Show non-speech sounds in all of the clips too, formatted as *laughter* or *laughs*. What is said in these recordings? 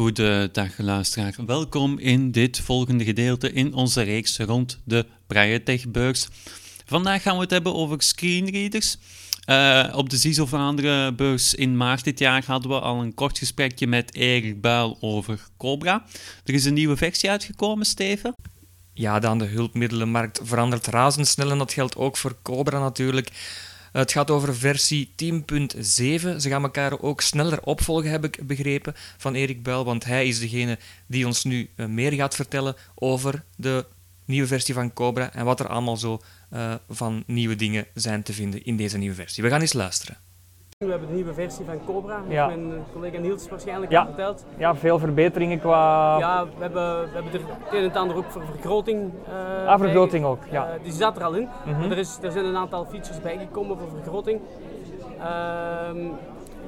Goedendag luisteraar. Welkom in dit volgende gedeelte in onze reeks rond de Braille Techbeurs. Vandaag gaan we het hebben over screenreaders. Uh, op de CISO Vlaanderen beurs in maart dit jaar hadden we al een kort gesprekje met Erik Buil over Cobra. Er is een nieuwe versie uitgekomen, Steven. Ja, dan de hulpmiddelenmarkt verandert razendsnel en dat geldt ook voor Cobra natuurlijk. Het gaat over versie 10.7. Ze gaan elkaar ook sneller opvolgen, heb ik begrepen van Erik Buil, want hij is degene die ons nu eh, meer gaat vertellen over de nieuwe versie van Cobra en wat er allemaal zo uh, van nieuwe dingen zijn te vinden in deze nieuwe versie. We gaan eens luisteren. We hebben de nieuwe versie van Cobra, Ja. mijn collega Niels waarschijnlijk Ja. al verteld. Ja, veel verbeteringen qua Ja, we hebben, we hebben er het een en het ander ook voor vergroting eh Ah, vergroting bij- ook, ja. eh, die zat er al in. Mhm. er, is, er zijn een aantal features bijgekomen voor vergroting. Ehm,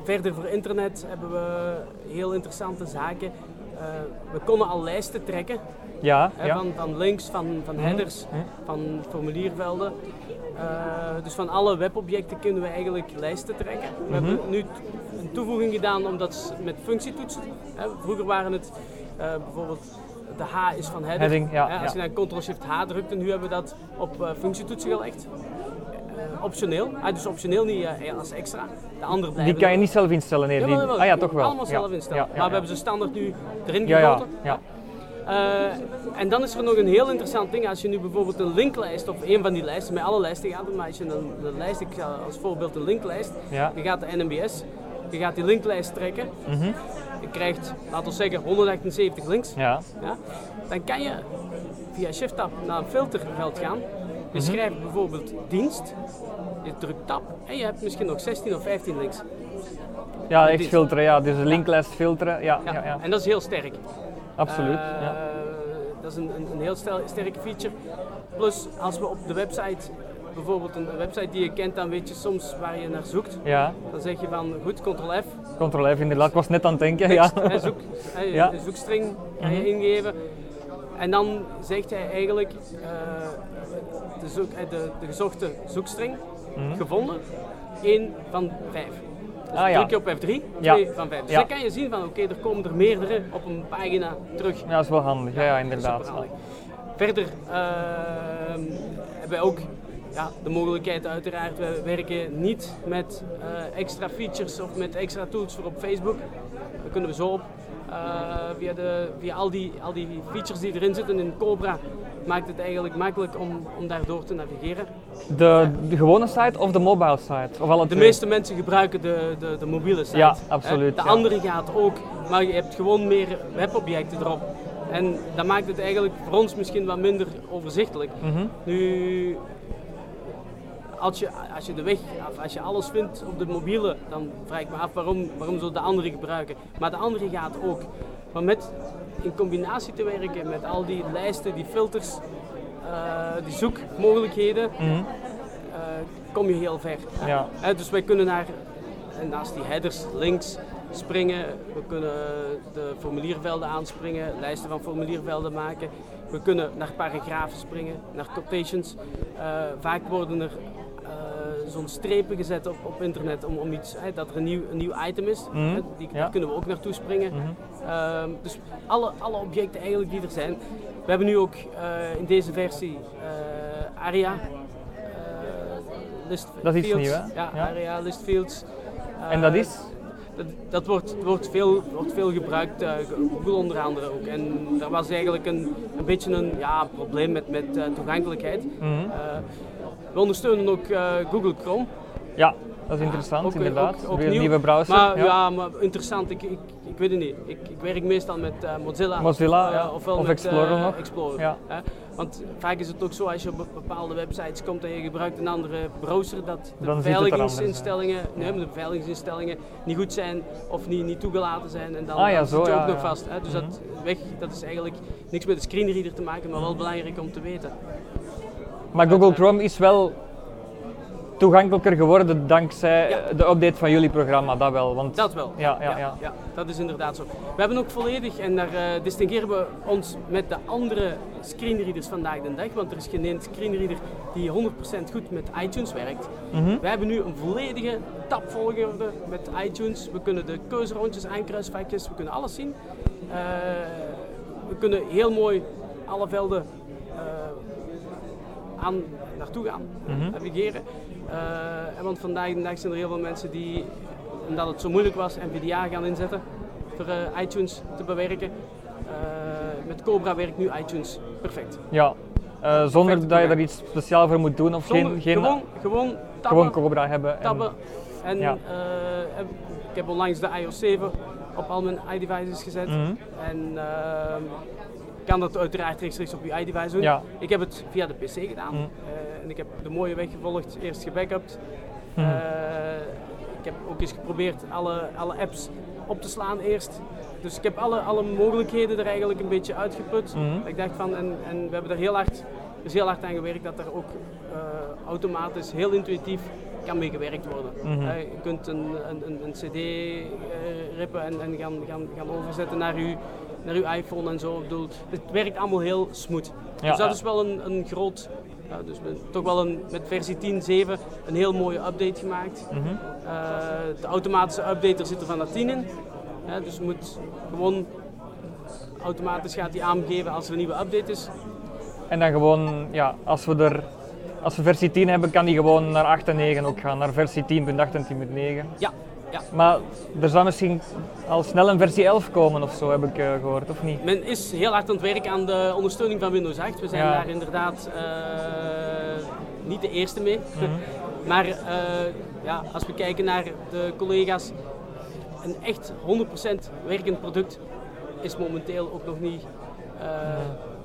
verder voor internet hebben we heel interessante zaken. Eh, we konden al lijsten trekken Ja, hè, ja. van, van links, van, van headers, Mhm. van formuliervelden. Eh, dus van alle webobjecten kunnen we eigenlijk lijsten trekken. We Mhm. hebben nu een toevoeging gedaan omdat ze met functietoetsen. Hè, vroeger waren het eh, bijvoorbeeld de H is van. Heading, ja, Hè, als ja. je dan Ctrl-Shift-H drukt en nu hebben we dat op eh, functietoetsen gelegd. Optioneel, ah, dus optioneel niet als extra. De andere blijven Die kan je niet zelf instellen, nee. Die... Jawel, jawel. Ah ja, toch wel. Allemaal Ja. zelf instellen. Ja, ja, maar we ja. hebben ze standaard nu erin Ja, ja, gegoten. Eh, en dan is er nog een heel interessant ding. Als je nu bijvoorbeeld een linklijst of een van die lijsten, met alle lijsten gaat het, maar als je een, een lijst, ik ga als voorbeeld een linklijst, Ja. je gaat de NMBS, je gaat die linklijst trekken, Mhm. je krijgt, laten we zeggen, 178 links. Ja. Ja, dan kan je via Shift-Tab naar een filterveld gaan. Je Mhm. schrijft bijvoorbeeld dienst, je drukt tab en je hebt misschien nog 16 of 15 links. ja, echt filteren, ja. Dus de linklijst filteren, ja, ja, ja. En dat is heel sterk. Absoluut. Eh, ja. Dat is een, een, een heel stel- sterke feature. Plus, als we op de website, bijvoorbeeld een website die je kent, dan weet je soms waar je naar zoekt. ja, Dan zeg je van, goed, ctrl F, Ctrl F inderdaad. Ik was net aan het denken, ja. hè, zoek, hè, Ja. Mhm. een zoekstring ga je ingeven. En dan zegt hij eigenlijk eh, de, zoek, eh, de, de gezochte zoekstring gevonden, 1 van 5. Dus. Ah, ja. druk je op F3, 2 Ja. van 5. Dus dan kan je zien van oké, er komen er meerdere op een pagina terug. Ja, dat is wel handig. Ja, ja inderdaad. Verder ehm, hebben wij ook ja, de mogelijkheid uiteraard, we werken niet met eh, extra features of met extra tools voor op Facebook. Daar kunnen we zo op. Eh, via de, via al, die, al die features die erin zitten in Cobra maakt het eigenlijk makkelijk om, om daardoor te navigeren. De, de gewone site of de mobile site? Of alle De twee? meeste mensen gebruiken de, de, de mobiele site. Ja, absoluut, De ja. andere gaat ook, maar je hebt gewoon meer webobjecten erop. En dat maakt het eigenlijk voor ons misschien wat minder overzichtelijk. Mhm. Nu, als je, als je de weg, als je alles vindt op de mobiele, dan vraag ik me af waarom, waarom zo de andere gebruiken. Maar de andere gaat ook. Maar met in combinatie te werken met al die lijsten, die filters, eh, die zoekmogelijkheden, Mhm. eh, kom je heel ver. Ja. Dus wij kunnen naar, naast die headers links springen, we kunnen de formuliervelden aanspringen, lijsten van formuliervelden maken. We kunnen naar paragrafen springen, naar quotations. Eh, vaak worden er zo'n strepen gezet op, op internet om, om iets, hè, dat er een nieuw, een nieuw item is. Mhm, die, ja. Daar kunnen we ook naartoe springen. Ehm, dus alle, alle objecten eigenlijk die er zijn. We hebben nu ook eh, in deze versie eh, ARIA. eh, list Dat is nieuw, hè? Ja, Ja. ARIA list fields. En dat is? dat, dat wordt, wordt, veel, wordt veel gebruikt, eh, Google onder andere ook. En daar was eigenlijk een, een beetje een ja, probleem met, met toegankelijkheid. Mhm. We ondersteunen ook eh, Google Chrome. Ja, dat is interessant Ook- inderdaad. ook- ook Weer een nieuw. nieuwe browser. Maar ja, maar interessant, ik, ik, ik weet het niet. Ik, ik werk meestal met eh, Mozilla. Mozilla, eh, ja. ofwel Of met Explorer eh. Explorer. Ja. hè. Want vaak is het ook zo als je op bepaalde websites komt en je gebruikt een andere browser, dat de Dan beveiligingsinstellingen, nee, maar de beveiligingsinstellingen niet goed zijn of niet, niet toegelaten zijn. En dan, Ah ja, zo, zit je ook nog ja. vast. Hè. Dus dat, weg, dat is eigenlijk niks met de screenreader te maken, maar wel belangrijk om te weten. Maar Google Chrome is wel toegankelijker geworden dankzij Ja. de update van jullie programma, dat wel. Want Dat wel. Ja, ja, ja. dat is inderdaad zo. We hebben ook volledig, en daar eh, distingueren we ons met de andere screenreaders vandaag de dag, want er is geen screenreader die 100% goed met iTunes werkt. Mhm. We hebben nu een volledige tabvolgorde met iTunes. We kunnen de keuzerondjes, aankruisvakjes, we kunnen alles zien. Eh, we kunnen heel mooi alle velden eh, aan, naartoe gaan, Mhm. navigeren. Eh, en want vandaag de dag zijn er heel veel mensen die, omdat het zo moeilijk was, NVDA gaan inzetten voor eh, iTunes te bewerken. Eh, met Cobra werkt nu iTunes perfect. ja. Eh, zonder dat je er iets speciaal voor moet doen of Zonder- geen, geen gewoon, gewoon gewoon Cobra hebben. en- tabben. En Ja. eh, ik heb onlangs de iOS 7 op al mijn iDevices gezet. Mhm. En ehm, kan dat uiteraard rechtstreeks op je iDevice doen. Ja. Ik heb het via de PC gedaan. Mhm. Eh, en ik heb de mooie weg gevolgd, eerst gebackupt. Mhm. Eh, ik heb ook eens geprobeerd alle, alle apps op te slaan eerst. Dus ik heb alle, alle mogelijkheden er eigenlijk een beetje uitgeput. Mhm. Ik dacht van, en, en we hebben er heel hard, heel hard aan gewerkt dat er ook eh, automatisch, heel intuïtief kan mee gewerkt worden. Mhm. Eh, je kunt een, een, een, een cd rippen en, en gaan, gaan, gaan overzetten naar uw, naar uw iPhone en zo. Ik bedoel, het werkt allemaal heel smooth. Ja, dus dat ja. is wel een, een groot, ja, dus we- toch wel een, met versie 10.7 een heel mooie update gemaakt. Mhm. Eh, de automatische updater zit er van naar 10 in. Dus je moet gewoon automatisch gaat hij aangeven als er een nieuwe update is. En dan gewoon, ja, als we er als we versie 10 hebben, kan die gewoon naar 8 en 9 ook gaan, naar versie 10.8 en 10.9. Ja, ja. Maar er zou misschien al snel een versie 11 komen of zo, heb ik eh, gehoord, of niet? Men is heel hard aan het werken aan de ondersteuning van Windows 8. We zijn Ja. daar inderdaad eh, niet de eerste mee. Mhm. *laughs* maar eh, ja, als we kijken naar de collega's, een echt 100% werkend product is momenteel ook nog niet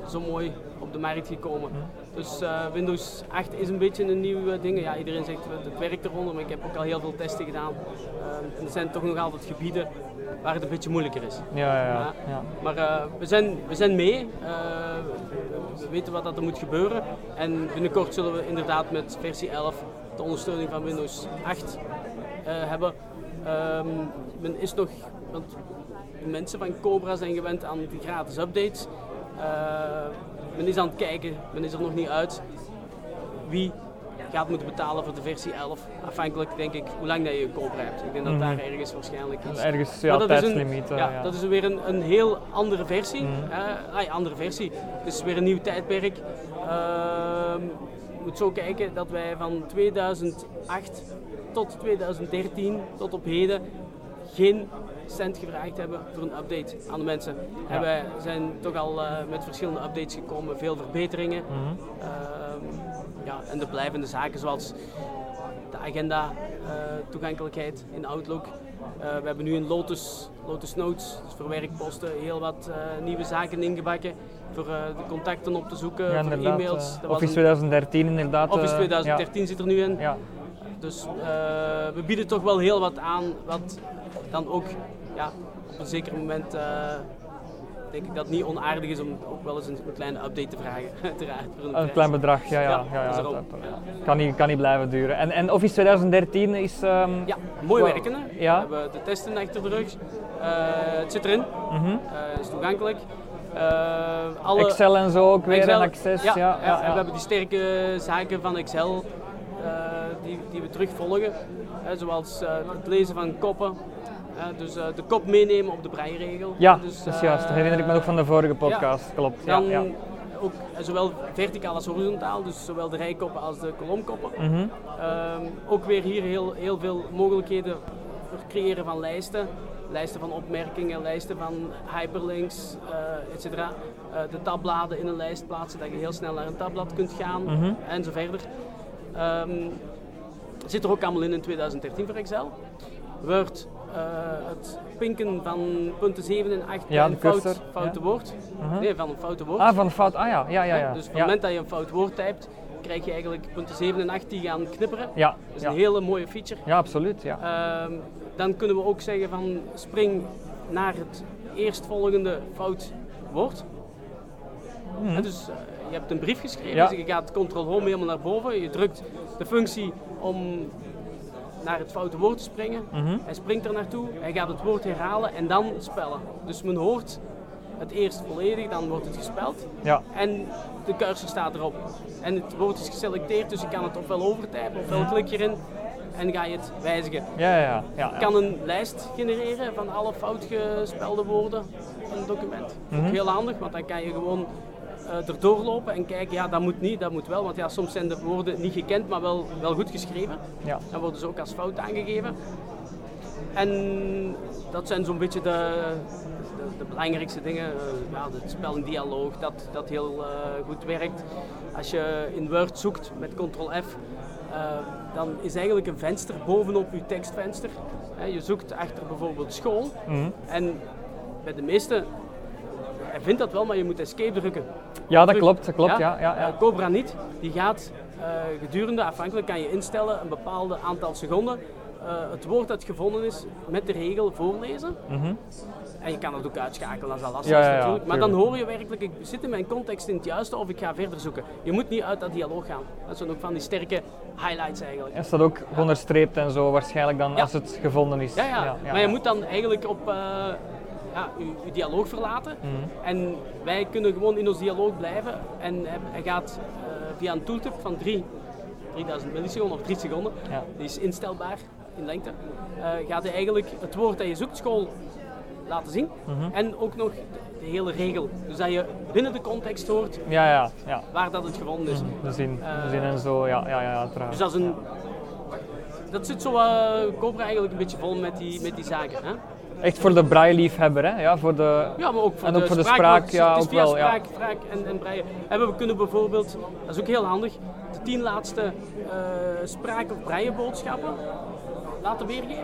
zo mooi op de markt gekomen. Dus eh, Windows 8 is een beetje een nieuw eh, ding. Ja, iedereen zegt eh, het werkt eronder, maar ik heb ook al heel veel testen gedaan. Eh, en er zijn toch nog altijd gebieden waar het een beetje moeilijker is. Ja, ja, ja. Ja. Maar we, zijn, we zijn mee. We weten wat dat er moet gebeuren. En binnenkort zullen we inderdaad met versie 11 de ondersteuning van Windows 8 eh, hebben. Ehm, men is nog, want de mensen van Cobra zijn gewend aan die gratis updates. Eh, men is aan het kijken, men is er nog niet uit. Wie gaat moeten betalen voor de versie 11? Afhankelijk denk ik hoe lang dat je Cobra hebt. Ik denk dat daar ergens waarschijnlijk iets Ergens, ja, dat is een- eh, ja, ja. dat is weer een, een heel andere versie. Mhm. Ah, andere versie. Het is weer een nieuw tijdperk. Ehm, je moet zo kijken dat wij van 2008 tot 2013, tot op heden, geen cent gevraagd hebben voor een update aan de mensen. En wij zijn toch al eh, met verschillende updates gekomen, veel verbeteringen. Mhm. Ehm, ja, en de blijvende zaken zoals de agenda, eh, toegankelijkheid in Outlook. Eh, we hebben nu in Lotus, Lotus Notes, dus voor werkposten, heel wat nieuwe zaken ingebakken. Voor de contacten op te zoeken, Ja, voor e-mails. Office een- 2013 inderdaad. Office eh, 2013 zit er nu in. Ja, ja. Dus eh, we bieden toch wel heel wat aan, wat dan ook ja, op een zeker moment eh, denk ik dat het niet onaardig is om ook wel eens een, een kleine update te vragen. *laughs* Uiteraard, een Een klein bedrag, ja. ja, Ja, ja, kan, niet, kan niet blijven duren. En, en Office 2013 is... ehm, Ja, mooi Wow. werken. Hè? Ja. We hebben de testen achter de rug. Eh, het zit erin, mhm. Eh, is toegankelijk. Alle Excel en zo ook weer Excel, en Access. Ja, Ja, ja, en we hebben die sterke zaken van Excel die, die we terugvolgen. Zoals eh, het lezen van koppen. Eh, dus eh, de kop meenemen op de breiregel. Ja, dus, dat is juist. Dat eh, herinner ik me ook van de vorige podcast. Klopt. Ja, ja. ook eh, zowel verticaal als horizontaal, dus zowel de rijkoppen als de kolomkoppen. Mhm. Ehm, ook weer hier heel, heel veel mogelijkheden voor het creëren van lijsten. Lijsten van opmerkingen, lijsten van hyperlinks, eh et cetera. Eh, de tabbladen in een lijst plaatsen, dat je heel snel naar een tabblad kunt gaan Mhm. en zo verder. Ehm, zit er ook allemaal in in 2013 voor Excel. Word eh, het pinken van punten 7 en 8 Ja, een fout, foute ja. woord. Mhm. Nee, van een foute woord. Ah, van fout. Ah ja, ja, ja. ja. Dus op het moment dat je een fout woord typt, krijg je eigenlijk punten 7 en 8 die gaan knipperen. Ja, Dat is een hele mooie feature. ja, absoluut. Ja. Ehm, dan kunnen we ook zeggen van spring naar het eerstvolgende fout woord. Mhm. Dus eh, je hebt een brief geschreven, Ja. dus je gaat Ctrl-Home helemaal naar boven. Je drukt de functie om naar het foute woord te springen. Mhm. Hij springt er naartoe, hij gaat het woord herhalen en dan spellen. Dus men hoort het eerst volledig, dan wordt het gespeld. Ja. En de cursor staat erop. En het woord is geselecteerd, dus je kan het ofwel overtypen, ofwel klik je erin en ga je het wijzigen. Ja, ja, ja. ja, Je kan een lijst genereren van alle fout gespelde woorden in een document. Mhm. Ook heel handig, want dan kan je gewoon eh erdoor lopen en kijken, ja dat moet niet, dat moet wel. Want ja, soms zijn de woorden niet gekend, maar wel, wel goed geschreven. Ja. Dan worden ze ook als fout aangegeven. En dat zijn zo'n beetje de, de, de belangrijkste dingen. Eh, ja, het spel en dialoog, dat, dat heel eh, goed werkt. Als je in Word zoekt met Ctrl-F, dan is eigenlijk een venster bovenop je tekstvenster. Je zoekt achter bijvoorbeeld school. Mhm. En bij de meeste, hij vindt dat wel, maar je moet escape drukken. Ja, dat klopt, dat klopt, ja. ja, ja. Cobra niet. Die gaat eh, gedurende, afhankelijk kan je instellen, een bepaald aantal seconden eh, het woord dat gevonden is met de regel voorlezen. Mhm. En je kan het ook uitschakelen als dat lastig Ja, is ja, ja, natuurlijk. Maar dan hoor je werkelijk, ik zit in mijn context in het juiste of ik ga verder zoeken. Je moet niet uit dat dialoog gaan. Dat zijn ook van die sterke highlights eigenlijk. En staat ook onderstreept en zo waarschijnlijk dan Ja. als het gevonden is. Ja, ja. maar je ja. moet dan eigenlijk op eh, ja, je dialoog verlaten. Mhm. En wij kunnen gewoon in ons dialoog blijven. En hij, hij gaat eh, via een tooltip van 3, 3000 milliseconden of 3 seconden, Ja. die is instelbaar in lengte, eh, gaat hij eigenlijk het woord dat je zoekt, school, laten zien. Mhm. En ook nog de, de hele regel. Dus dat je binnen de context hoort Ja, ja, ja. waar dat het gevonden is. De zin, de Eh, zin en zo, ja, ja, ja. Dus dat is een... Dat zit zo eh Cobra eigenlijk een beetje vol met die, met die zaken. Hè? Echt voor de braille-liefhebber, hè? Ja, voor de... Ja, maar ook voor En de ook voor de spraak. ja, het is ook via wel, ja. spraak, en, en braille. En we kunnen bijvoorbeeld, dat is ook heel handig, de tien laatste eh spraak- of brailleboodschappen laten weergeven.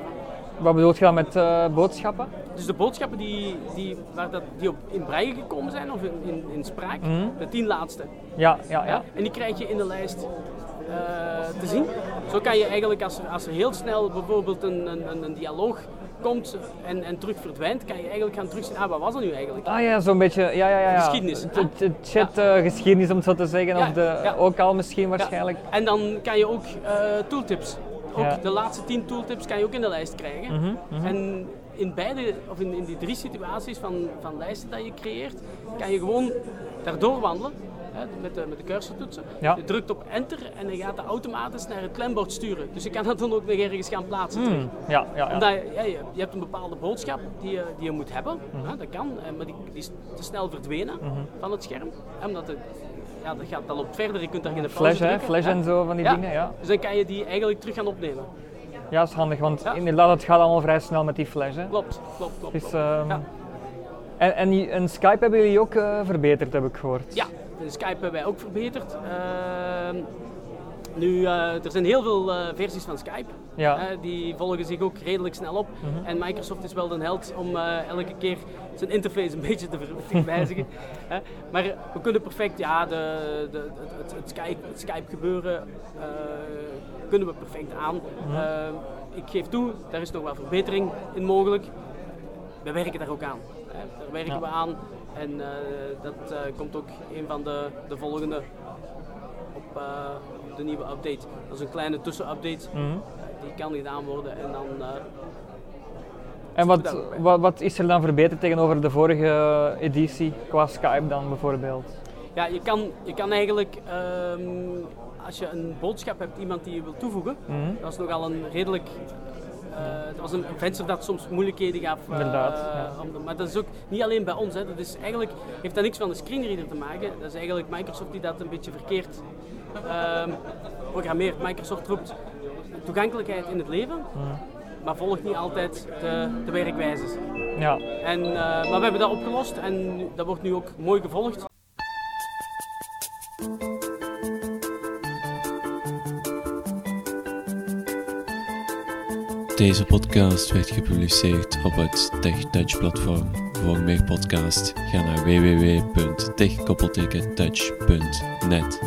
Wat bedoelt je dan met eh, boodschappen? Dus de boodschappen die, die, waar dat, die op, in braille gekomen zijn of in, in, in spraak, Mhm. de tien laatste. Ja, ja, Ja? ja. En die krijg je in de lijst eh, te zien. Zo kan je eigenlijk, als er, als er heel snel bijvoorbeeld een, een, een, een dialoog komt en, en terug verdwijnt, kan je eigenlijk gaan terugzien, ah, wat was dat nu eigenlijk? Ah ja, zo'n beetje, ja, ja, ja. ja. Geschiedenis, Het-? Het, chat-geschiedenis, om het zo te zeggen, Ja, of de, ook al misschien waarschijnlijk. En dan kan je ook eh, tooltips. Ook de laatste 10 tooltips kan je ook in de lijst krijgen. Mhm, mhm. En in beide, of in, in die drie situaties van, van lijsten dat je creëert, kan je gewoon daardoor wandelen. Hè, met, de, met de cursor toetsen. Ja. Je drukt op enter en dan gaat hij automatisch naar het klembord sturen. Dus je kan dat dan ook nog ergens gaan plaatsen. terug. Hmm, Ja, ja, ja. Omdat je, ja, je, je hebt een bepaalde boodschap die je, die je moet hebben. Mhm. hè, dat kan, eh, maar die, die is te snel verdwenen van het scherm. Omdat het, ja, dat, gaat, dat loopt verder, je kunt daar geen Flash, hè? Flash hè. en zo van die dingen, ja. Dus dan kan je die eigenlijk terug gaan opnemen. Ja, dat is handig, want inderdaad, het gaat allemaal vrij snel met die flash, hè. Klopt, klopt, klopt. Ehm, en, en Skype hebben jullie ook eh, verbeterd, heb ik gehoord. Ja, de Skype hebben wij ook verbeterd. Ehm, nu, eh, er zijn heel veel eh, versies van Skype. Ja. Mhm. Die volgen zich ook redelijk snel op. En Microsoft is wel de held om eh, elke keer zijn interface een *laughs* beetje te, ver- te wijzigen. *laughs* Hè. maar we kunnen perfect, ja, de, de, het, het, Skype, het Skype gebeuren kunnen we perfect aan. Mhm. Eh, ik geef toe, daar is nog wel verbetering in mogelijk. We werken daar ook aan. Daar werken Ja. we aan. En eh, dat eh, komt ook een van de, de volgende op, eh, de nieuwe update. Dat is een kleine tussenupdate. Mhm. Die kan gedaan worden en dan... En wat, wat, wat is er dan verbeterd tegenover de vorige editie, qua Skype dan bijvoorbeeld? ja, je kan, je kan eigenlijk... ehm, als je een boodschap hebt, iemand die je wilt toevoegen, Mhm. dat is nogal een redelijk... eh, dat was een, venster dat soms moeilijkheden gaf. eh, Inderdaad, ja. om- maar dat is ook niet alleen bij ons. Hè. Dat is eigenlijk, heeft dat niks van de screenreader te maken. Dat is eigenlijk Microsoft die dat een beetje verkeerd ehm, programmeert. Microsoft roept toegankelijkheid in het leven, maar volgt niet altijd de, de werkwijzes. Ja. En, eh, maar we hebben dat opgelost en dat wordt nu ook mooi gevolgd. Deze podcast werd gepubliceerd op het TechTouch platform. Voor meer podcasts ga naar www.techkoppeltekentouch.net.